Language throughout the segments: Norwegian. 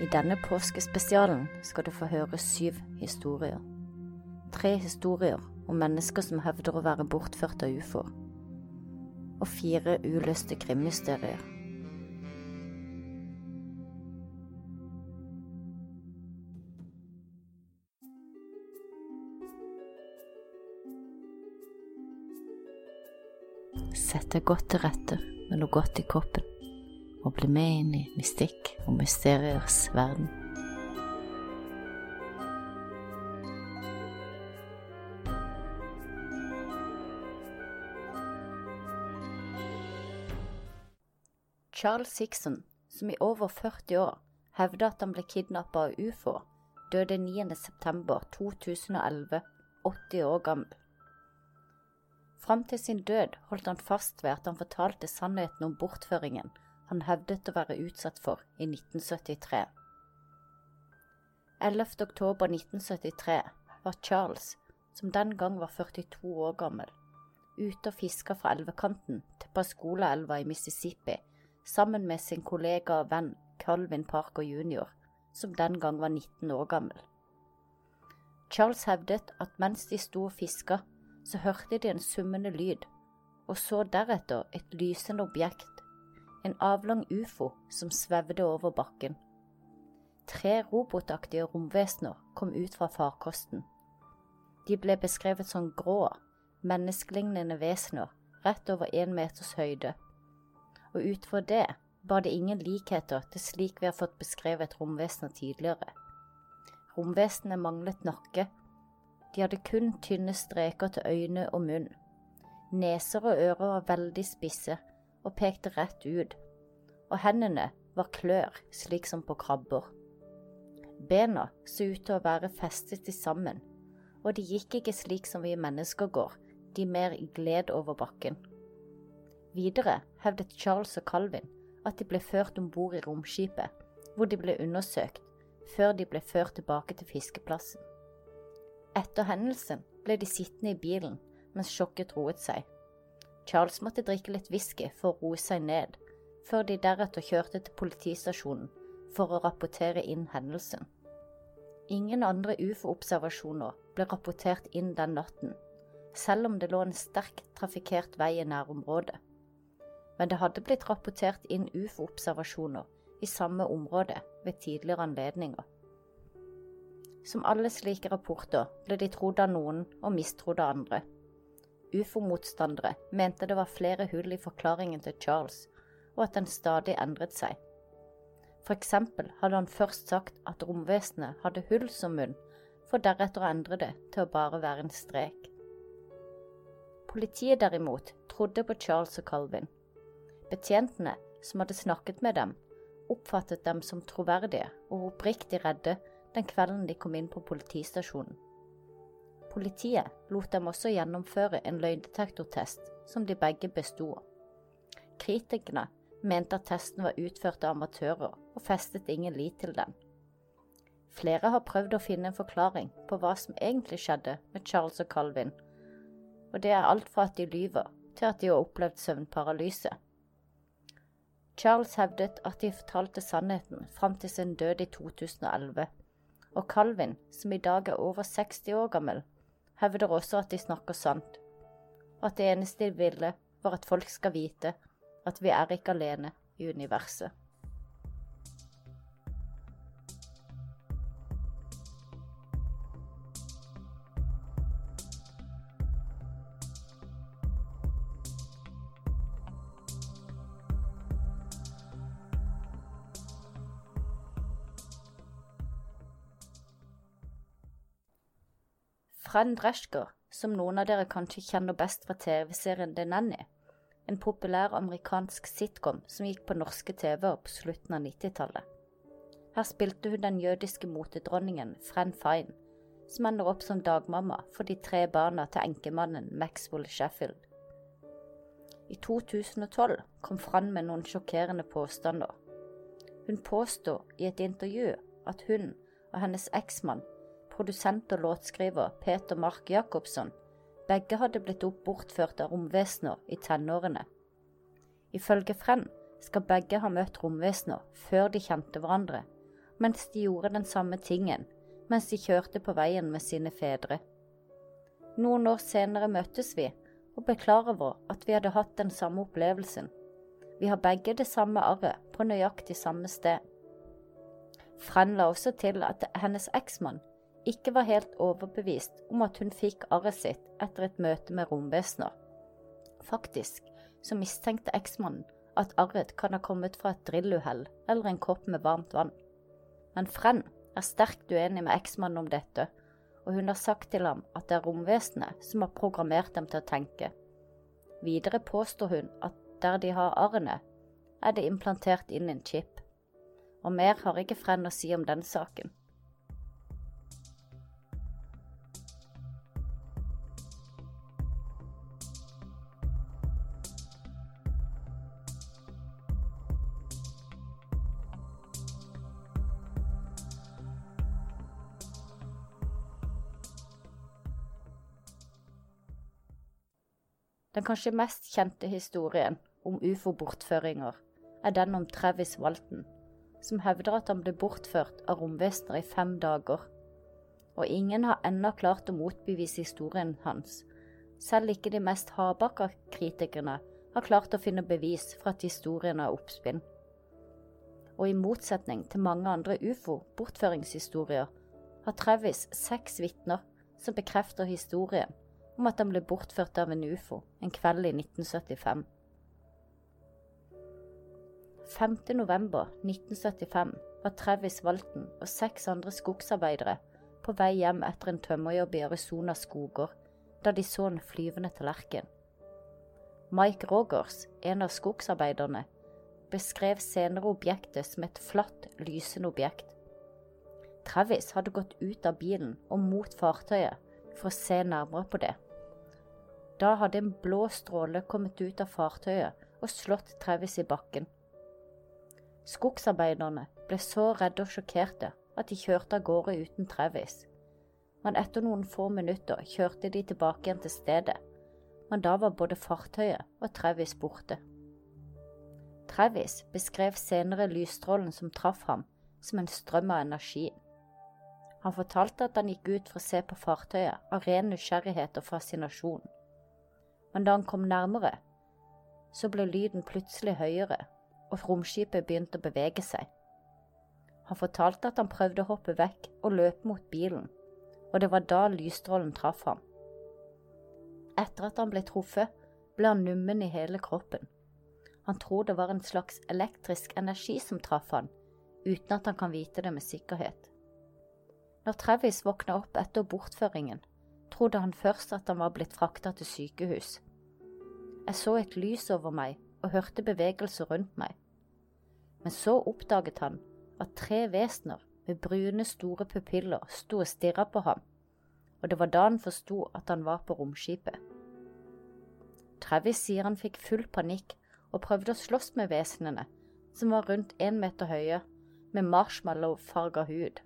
I denne påskespesialen skal du få høre syv historier. Tre historier om mennesker som hevder å være bortført av ufoer. Og fire uløste krimmysterier. Sett deg godt til rette med noe godt i koppen og bli med inn i mystikk og mysteriers verden. Charles Hickson, som i over 40 år hevda at han ble kidnappa av ufo, døde 9.9.2011, 80 år gammel. Fram til sin død holdt han fast ved at han fortalte sannheten om bortføringen han hevdet å være utsatt for i 1973. 11. oktober 1973 var Charles, som den gang var 42 år gammel, ute og fiska fra elvekanten til Pascola-elva i Mississippi sammen med sin kollega og venn Calvin Parker jr., som den gang var 19 år gammel. Charles hevdet at mens de sto og fiska, så hørte de en summende lyd, og så deretter et lysende objekt en avlang ufo som svevde over bakken. Tre robotaktige romvesener kom ut fra farkosten. De ble beskrevet som grå, menneskelignende vesener rett over én meters høyde, og utover det var det ingen likheter til slik vi har fått beskrevet romvesener tidligere. Romvesenene manglet nakke, de hadde kun tynne streker til øyne og munn. Neser og ører var veldig spisse, og pekte rett ut, og hendene var klør, slik som på krabber. Bena så ut til å være festet til sammen, og de gikk ikke slik som vi mennesker går, de mer gled over bakken. Videre hevdet Charles og Calvin at de ble ført om bord i romskipet, hvor de ble undersøkt, før de ble ført tilbake til fiskeplassen. Etter hendelsen ble de sittende i bilen mens sjokket roet seg. Charles måtte drikke litt whisky for å roe seg ned, før de deretter kjørte til politistasjonen for å rapportere inn hendelsen. Ingen andre ufo-observasjoner ble rapportert inn den natten, selv om det lå en sterkt trafikkert vei i nærområdet. Men det hadde blitt rapportert inn ufo-observasjoner i samme område ved tidligere anledninger. Som alle slike rapporter ble de trodd av noen og mistrodd av andre. Ufo-motstandere mente det var flere hull i forklaringen til Charles, og at den stadig endret seg. For eksempel hadde han først sagt at romvesenet hadde hull som munn, for deretter å endre det til å bare være en strek. Politiet derimot trodde på Charles og Calvin. Betjentene som hadde snakket med dem, oppfattet dem som troverdige og oppriktig redde den kvelden de kom inn på politistasjonen. Politiet lot dem også gjennomføre en løgndetektortest, som de begge besto. Kritikerne mente at testen var utført av amatører, og festet ingen lit til den. Flere har prøvd å finne en forklaring på hva som egentlig skjedde med Charles og Calvin, og det er alt fra at de lyver, til at de har opplevd søvnparalyse. Charles hevdet at de fortalte sannheten fram til sin død i 2011, og Calvin, som i dag er over 60 år gammel, hevder også at de snakker sant, og at det eneste de ville, var at folk skal vite at vi er ikke alene i universet. Fran Dreschker, som noen av dere kanskje kjenner best fra TV-serien The Nanny, en populær amerikansk sitcom som gikk på norske TV-er på slutten av 90-tallet. Her spilte hun den jødiske motedronningen Fran Fine, som ender opp som dagmamma for de tre barna til enkemannen Maxwell Sheffield. I 2012 kom Fran med noen sjokkerende påstander. Hun påstod i et intervju at hun og hennes eksmann produsent og låtskriver Peter Mark Jacobsen. begge hadde blitt bortført av romvesener i tenårene. Ifølge Frenn skal begge ha møtt romvesener før de kjente hverandre, mens de gjorde den samme tingen mens de kjørte på veien med sine fedre. Noen år senere møttes vi og ble over at vi hadde hatt den samme opplevelsen. Vi har begge det samme arret på nøyaktig samme sted. Frenn la også til at hennes eksmann ikke var helt overbevist om at hun fikk arret sitt etter et møte med romvesener. Faktisk så mistenkte eksmannen at arret kan ha kommet fra et drilluhell eller en kopp med varmt vann. Men Frenn er sterkt uenig med eksmannen om dette, og hun har sagt til ham at det er romvesenet som har programmert dem til å tenke. Videre påstår hun at der de har arrene, er det implantert inn en chip. Og mer har ikke Frenn å si om den saken. Den kanskje mest kjente historien om ufo-bortføringer er den om Travis Walton, som hevder at han ble bortført av romvesener i fem dager. Og ingen har ennå klart å motbevise historien hans. Selv ikke de mest hardbakka kritikerne har klart å finne bevis for at historien er oppspinn. Og i motsetning til mange andre ufo-bortføringshistorier har Travis seks vitner som bekrefter historien om at han ble bortført av en ufo en kveld i 1975. 5. november 1975 var Travis Walton og seks andre skogsarbeidere på vei hjem etter en tømmerjobb i Arizonas skoger da de så en flyvende tallerken. Mike Rogers, en av skogsarbeiderne, beskrev senere objektet som et flatt, lysende objekt. Travis hadde gått ut av bilen og mot fartøyet for å se nærmere på det. Da hadde en blå stråle kommet ut av fartøyet og slått Travis i bakken. Skogsarbeiderne ble så redde og sjokkerte at de kjørte av gårde uten Travis. Men etter noen få minutter kjørte de tilbake igjen til stedet, men da var både fartøyet og Travis borte. Travis beskrev senere lysstrålen som traff ham, som en strøm av energi. Han fortalte at han gikk ut for å se på fartøyet av ren nysgjerrighet og fascinasjon men da han kom nærmere, så ble lyden plutselig høyere, og romskipet begynte å bevege seg. Han fortalte at han prøvde å hoppe vekk og løpe mot bilen, og det var da lysstrålen traff ham. Etter at han ble truffet, ble han nummen i hele kroppen. Han tror det var en slags elektrisk energi som traff han, uten at han kan vite det med sikkerhet. Når Travis våkna opp etter bortføringen, trodde han først at han var blitt frakta til sykehus. Jeg så et lys over meg og hørte bevegelser rundt meg. Men så oppdaget han at tre vesener med brune, store pupiller sto og stirra på ham, og det var da han forsto at han var på romskipet. Travis sier han fikk full panikk og prøvde å slåss med vesenene, som var rundt én meter høye, med marshmallow-farga hud.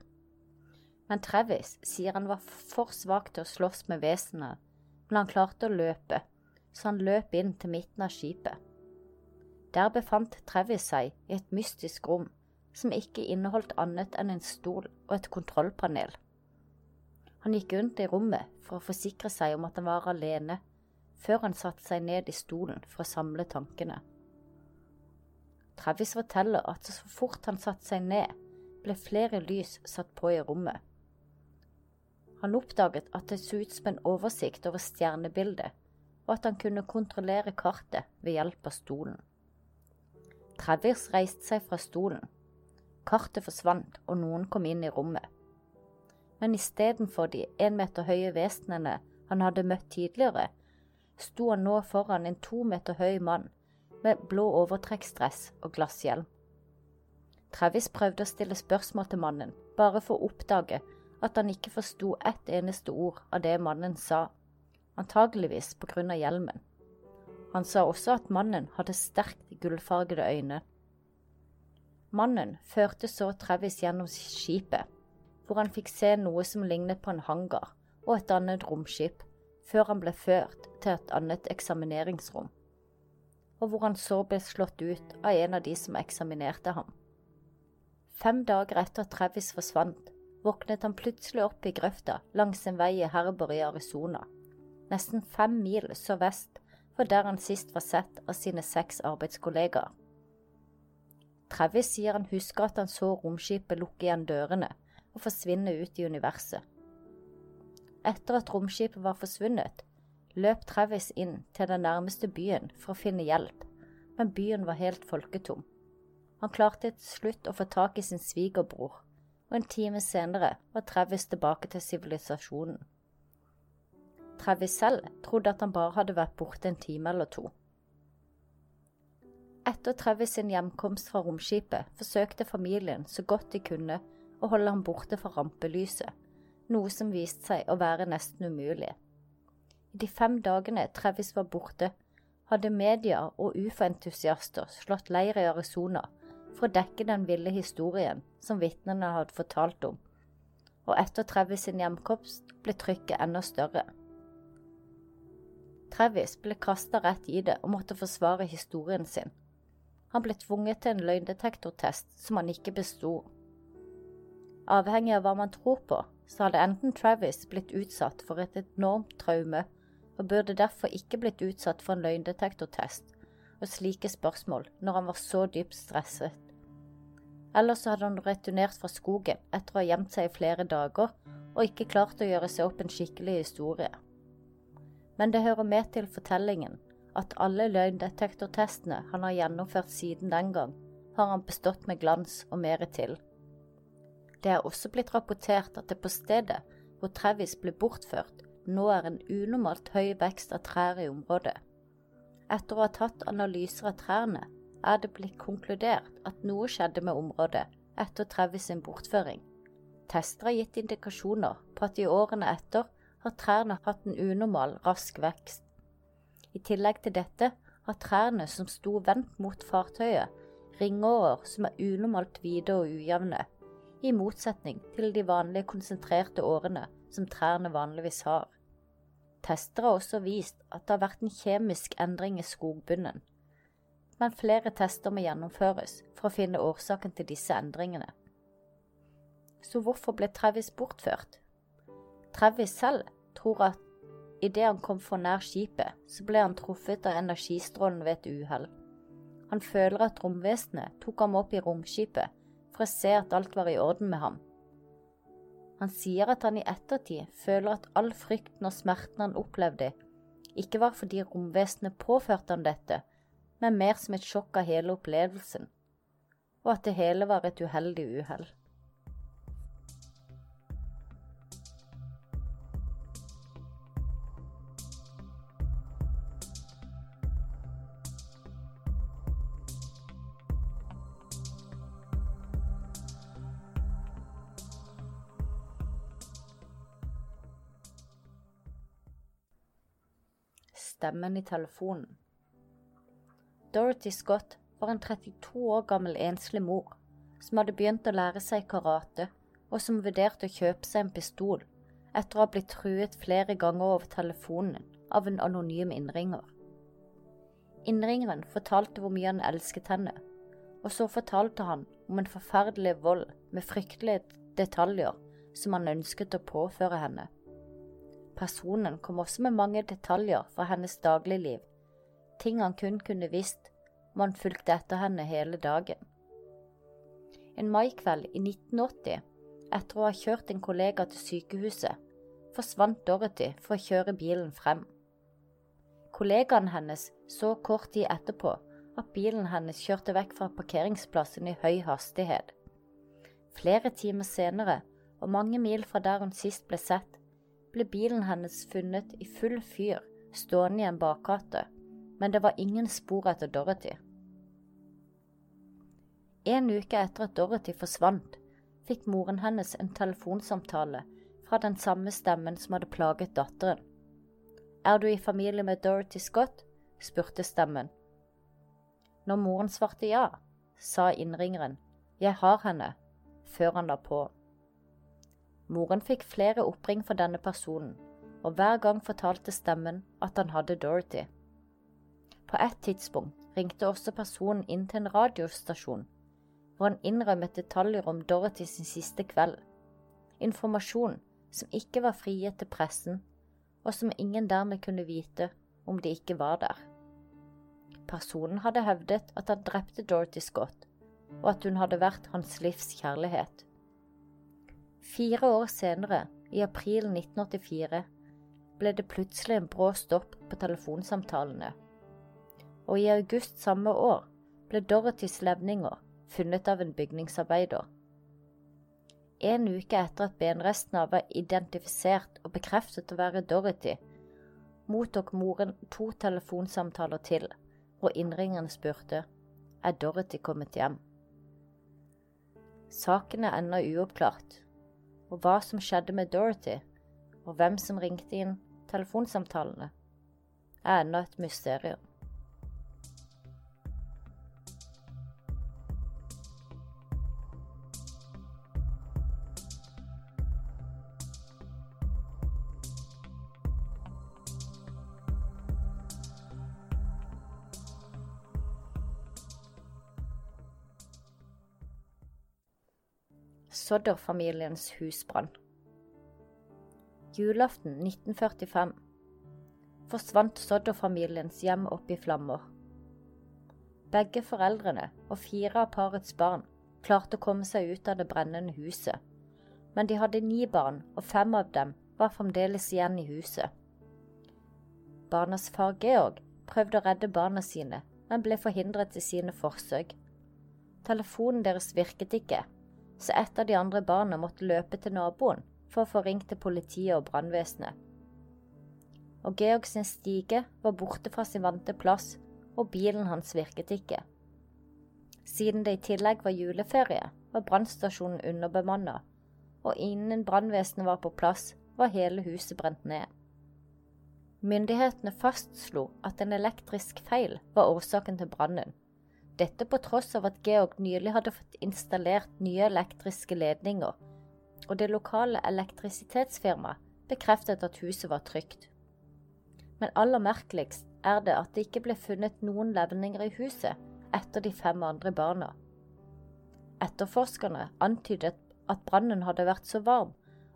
Men Travis sier han var for svak til å slåss med vesenet, men han klarte å løpe, så han løp inn til midten av skipet. Der befant Travis seg i et mystisk rom som ikke inneholdt annet enn en stol og et kontrollpanel. Han gikk rundt i rommet for å forsikre seg om at han var alene, før han satte seg ned i stolen for å samle tankene. Travis forteller at så fort han satte seg ned, ble flere lys satt på i rommet. Han oppdaget at det så ut som en oversikt over stjernebildet, og at han kunne kontrollere kartet ved hjelp av stolen. Travis reiste seg fra stolen. Kartet forsvant, og noen kom inn i rommet. Men istedenfor de én meter høye vesenene han hadde møtt tidligere, sto han nå foran en to meter høy mann med blå overtrekksdress og glasshjelm. Travis prøvde å stille spørsmål til mannen, bare for å oppdage at han ikke forsto ett eneste ord av det mannen sa, antageligvis på grunn av hjelmen. Han sa også at mannen hadde sterkt gullfargede øyne. Mannen førte så Travis gjennom skipet, hvor han fikk se noe som lignet på en hangar og et annet romskip, før han ble ført til et annet eksamineringsrom, og hvor han så ble slått ut av en av de som eksaminerte ham. Fem dager etter at Travis forsvant, våknet han plutselig opp i grøfta langs en vei i Herber i Arizona, nesten fem mil sørvest for der han sist var sett av sine seks arbeidskollegaer. Travis sier han husker at han så romskipet lukke igjen dørene og forsvinne ut i universet. Etter at romskipet var forsvunnet, løp Travis inn til den nærmeste byen for å finne hjelp, men byen var helt folketom. Han klarte til slutt å få tak i sin svigerbror, og en time senere var Travis tilbake til sivilisasjonen. Travis selv trodde at han bare hadde vært borte en time eller to. Etter Travis sin hjemkomst fra romskipet forsøkte familien så godt de kunne å holde ham borte fra rampelyset, noe som viste seg å være nesten umulig. I de fem dagene Travis var borte, hadde media og ufo-entusiaster slått leir i Arizona for å dekke den ville historien som vitnene hadde fortalt om, og etter Travis sin hjemkomst ble trykket enda større. Travis ble kasta rett i det og måtte forsvare historien sin. Han ble tvunget til en løgndetektortest som han ikke besto. Avhengig av hva man tror på, så hadde enten Travis blitt utsatt for et enormt traume og burde derfor ikke blitt utsatt for en løgndetektortest og slike spørsmål når han var så dypt stresset. Eller så hadde han returnert fra skogen etter å ha gjemt seg i flere dager og ikke klart å gjøre seg opp en skikkelig historie. Men det hører med til fortellingen at alle løgndetektortestene han har gjennomført siden den gang, har han bestått med glans og mere til. Det er også blitt rapportert at det på stedet hvor Travis ble bortført, nå er en unormalt høy vekst av trær i området. Etter å ha tatt analyser av trærne, er det blitt konkludert at noe skjedde med området etter Travis sin bortføring. Tester har gitt indikasjoner på at i årene etter har trærne hatt en unormal, rask vekst. I tillegg til dette har trærne som sto vendt mot fartøyet, ringårer som er unormalt hvite og ujevne, i motsetning til de vanlige konsentrerte årene som trærne vanligvis har. Tester har også vist at det har vært en kjemisk endring i skogbunnen, men flere tester må gjennomføres for å finne årsaken til disse endringene. Så hvorfor ble Travis bortført? Travis selv tror at idet han kom for nær skipet, så ble han truffet av energistrålen ved et uhell. Han føler at romvesenet tok ham opp i romskipet for å se at alt var i orden med ham. Han sier at han i ettertid føler at all frykten og smerten han opplevde, ikke var fordi romvesenet påførte ham dette, men mer som et sjokk av hele opplevelsen, og at det hele var et uheldig uhell. stemmen i telefonen. Dorothy Scott var en 32 år gammel enslig mor som hadde begynt å lære seg karate, og som vurderte å kjøpe seg en pistol etter å ha blitt truet flere ganger over telefonen av en anonym innringer. Innringeren fortalte hvor mye han elsket henne, og så fortalte han om en forferdelig vold med fryktelige detaljer som han ønsket å påføre henne. Personen kom også med mange detaljer fra hennes dagligliv, ting han kun kunne visst om han fulgte etter henne hele dagen. En maikveld i 1980, etter å ha kjørt en kollega til sykehuset, forsvant Dorothy for å kjøre bilen frem. Kollegaen hennes så kort tid etterpå at bilen hennes kjørte vekk fra parkeringsplassen i høy hastighet. Flere timer senere, og mange mil fra der hun sist ble sett, ble bilen hennes funnet i full fyr stående i en bakgate, men det var ingen spor etter Dorothy. En uke etter at Dorothy forsvant, fikk moren hennes en telefonsamtale fra den samme stemmen som hadde plaget datteren. Er du i familie med Dorothy Scott? spurte stemmen. Når moren svarte ja, sa innringeren, jeg har henne, før han la på. Moren fikk flere oppring fra denne personen, og hver gang fortalte stemmen at han hadde Dorothy. På et tidspunkt ringte også personen inn til en radiostasjon, hvor han innrømmet detaljer om Dorothy sin siste kveld. Informasjon som ikke var frigitt til pressen, og som ingen dermed kunne vite om de ikke var der. Personen hadde hevdet at han drepte Dorothy Scott, og at hun hadde vært hans livs kjærlighet. Fire år senere, i april 1984, ble det plutselig en brå stopp på telefonsamtalene, og i august samme år ble Dorothys levninger funnet av en bygningsarbeider. En uke etter at benrestene var identifisert og bekreftet å være Dorothy, mottok moren to telefonsamtaler til, hvor innringeren spurte er Dorothy kommet hjem. Saken er ennå uoppklart, og hva som skjedde med Dorothy, og hvem som ringte inn telefonsamtalene, er ennå et mysterium. Sodder-familiens husbrann. Julaften 1945 forsvant Sodder-familiens hjem opp i flammer. Begge foreldrene og fire av parets barn klarte å komme seg ut av det brennende huset, men de hadde ni barn, og fem av dem var fremdeles igjen i huset. Barnas far Georg prøvde å redde barna sine, men ble forhindret i sine forsøk. Telefonen deres virket ikke, så et av de andre barna måtte løpe til naboen for å få ringt til politiet og brannvesenet. Og Georg sin stige var borte fra sin vante plass, og bilen hans virket ikke. Siden det i tillegg var juleferie, var brannstasjonen underbemanna, og innen brannvesenet var på plass, var hele huset brent ned. Myndighetene fastslo at en elektrisk feil var årsaken til brannen, dette på tross av at Georg nylig hadde fått installert nye elektriske ledninger, og det lokale elektrisitetsfirmaet bekreftet at huset var trygt. Men aller merkeligst er det at det ikke ble funnet noen levninger i huset etter de fem andre barna. Etterforskerne antydet at brannen hadde vært så varm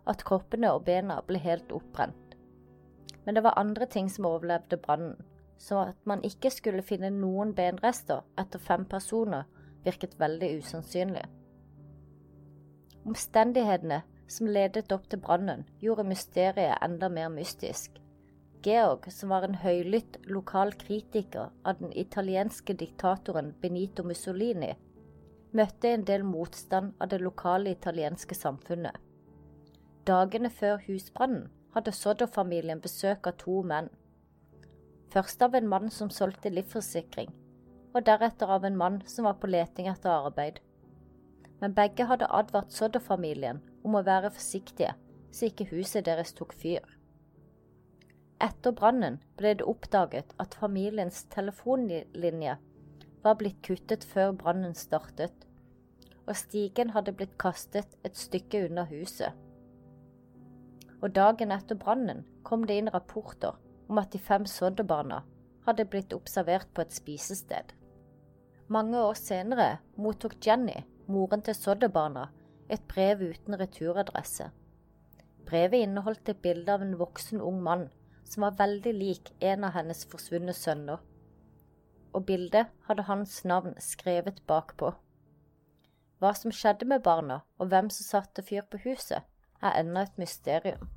at kroppene og bena ble helt oppbrent. Men det var andre ting som overlevde brannen, så at man ikke skulle finne noen benrester etter fem personer, virket veldig usannsynlig. Omstendighetene som ledet opp til brannen, gjorde mysteriet enda mer mystisk. Georg, som var en høylytt lokal kritiker av den italienske diktatoren Benito Mussolini, møtte en del motstand av det lokale italienske samfunnet. Dagene før husbrannen hadde Sodder-familien besøk av to menn Først av en mann som solgte livsforsikring, og deretter av en mann som var på leting etter arbeid. Men begge hadde advart Sodder-familien om å være forsiktige, så ikke huset deres tok fyr. Etter brannen ble det oppdaget at familiens telefonlinje var blitt kuttet før brannen startet, og stigen hadde blitt kastet et stykke unna huset. Og dagen etter brannen kom det inn rapporter om at de fem Sodderbarna hadde blitt observert på et spisested. Mange år senere mottok Jenny, moren til Sodderbarna, et brev uten returadresse. Brevet inneholdt et bilde av en voksen ung mann som var veldig lik en av hennes forsvunne sønner, og bildet hadde hans navn skrevet bakpå. Hva som skjedde med barna, og hvem som satte fyr på huset, er ennå et mysterium.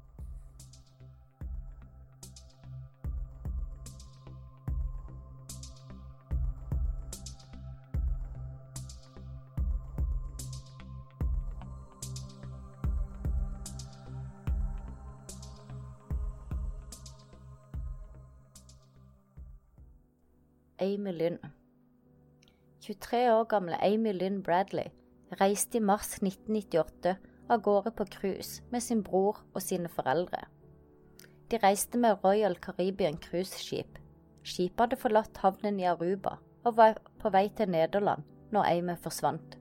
Amy Lynn. 23 år gamle Amy Lynn Bradley reiste i mars 1998 av gårde på cruise med sin bror og sine foreldre. De reiste med Royal Caribbean cruiseskip. Skipet hadde forlatt havnen i Aruba og var på vei til Nederland når Amy forsvant.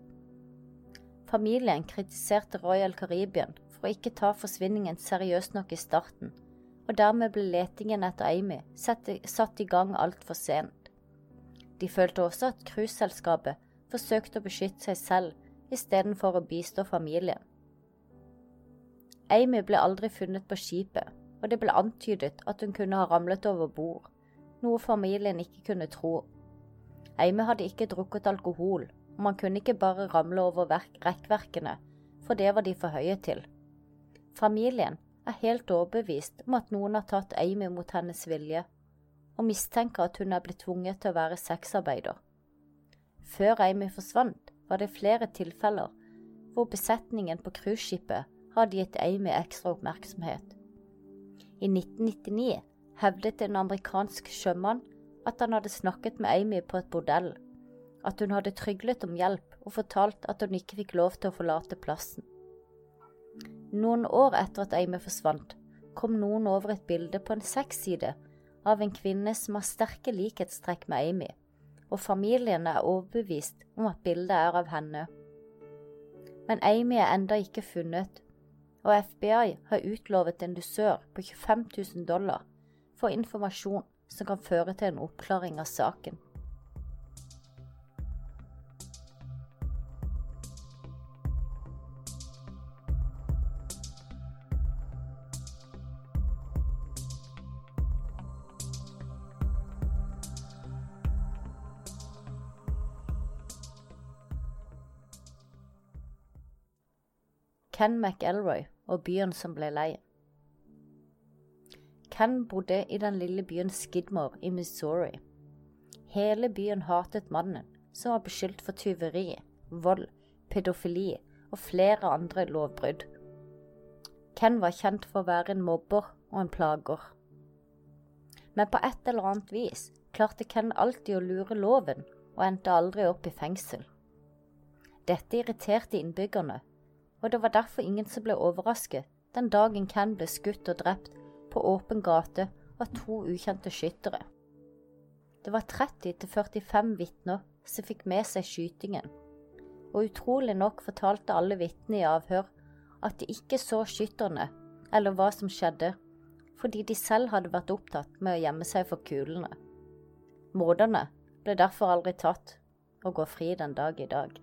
Familien kritiserte Royal Caribbean for å ikke ta forsvinningen seriøst nok i starten, og dermed ble letingen etter Amy satt i gang altfor sent. De følte også at cruiseselskapet forsøkte å beskytte seg selv istedenfor å bistå familien. Amy ble aldri funnet på skipet, og det ble antydet at hun kunne ha ramlet over bord, noe familien ikke kunne tro. Amy hadde ikke drukket alkohol, og man kunne ikke bare ramle over rekkverkene, for det var de for høye til. Familien er helt overbevist om at noen har tatt Amy mot hennes vilje, og mistenker at hun er blitt tvunget til å være sexarbeider. Før Amy forsvant, var det flere tilfeller hvor besetningen på cruiseskipet hadde gitt Amy ekstra oppmerksomhet. I 1999 hevdet en amerikansk sjømann at han hadde snakket med Amy på et bordell, at hun hadde tryglet om hjelp og fortalt at hun ikke fikk lov til å forlate plassen. Noen år etter at Amy forsvant, kom noen over et bilde på en sexside av en kvinne som har sterke likhetstrekk med Amy, og familien er overbevist om at bildet er av henne. Men Amy er enda ikke funnet, og FBI har utlovet en dusør på 25 000 dollar for informasjon som kan føre til en oppklaring av saken. Ken McElroy og byen som ble lei. Ken bodde i den lille byen Skidmore i Missouri. Hele byen hatet mannen, som var beskyldt for tyveri, vold, pedofili og flere andre lovbrudd. Ken var kjent for å være en mobber og en plager. Men på et eller annet vis klarte Ken alltid å lure loven, og endte aldri opp i fengsel. Dette irriterte innbyggerne, og det var derfor ingen som ble overrasket den dagen Ken ble skutt og drept på åpen gate av to ukjente skyttere. Det var 30–45 vitner som fikk med seg skytingen, og utrolig nok fortalte alle vitnene i avhør at de ikke så skytterne eller hva som skjedde, fordi de selv hadde vært opptatt med å gjemme seg for kulene. Morderne ble derfor aldri tatt og går fri den dag i dag.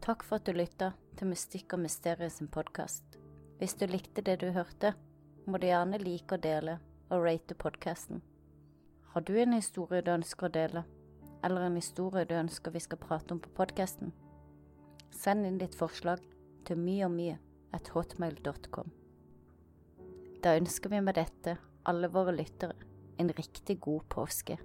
Takk for at du lytta til Mystikk og mysteriet sin podkast. Hvis du likte det du hørte, må du gjerne like og dele og rate podkasten. Har du en historie du ønsker å dele, eller en historie du ønsker vi skal prate om på podkasten? Send inn ditt forslag til mye og mye at hotmail.com. Da ønsker vi med dette alle våre lyttere en riktig god påske.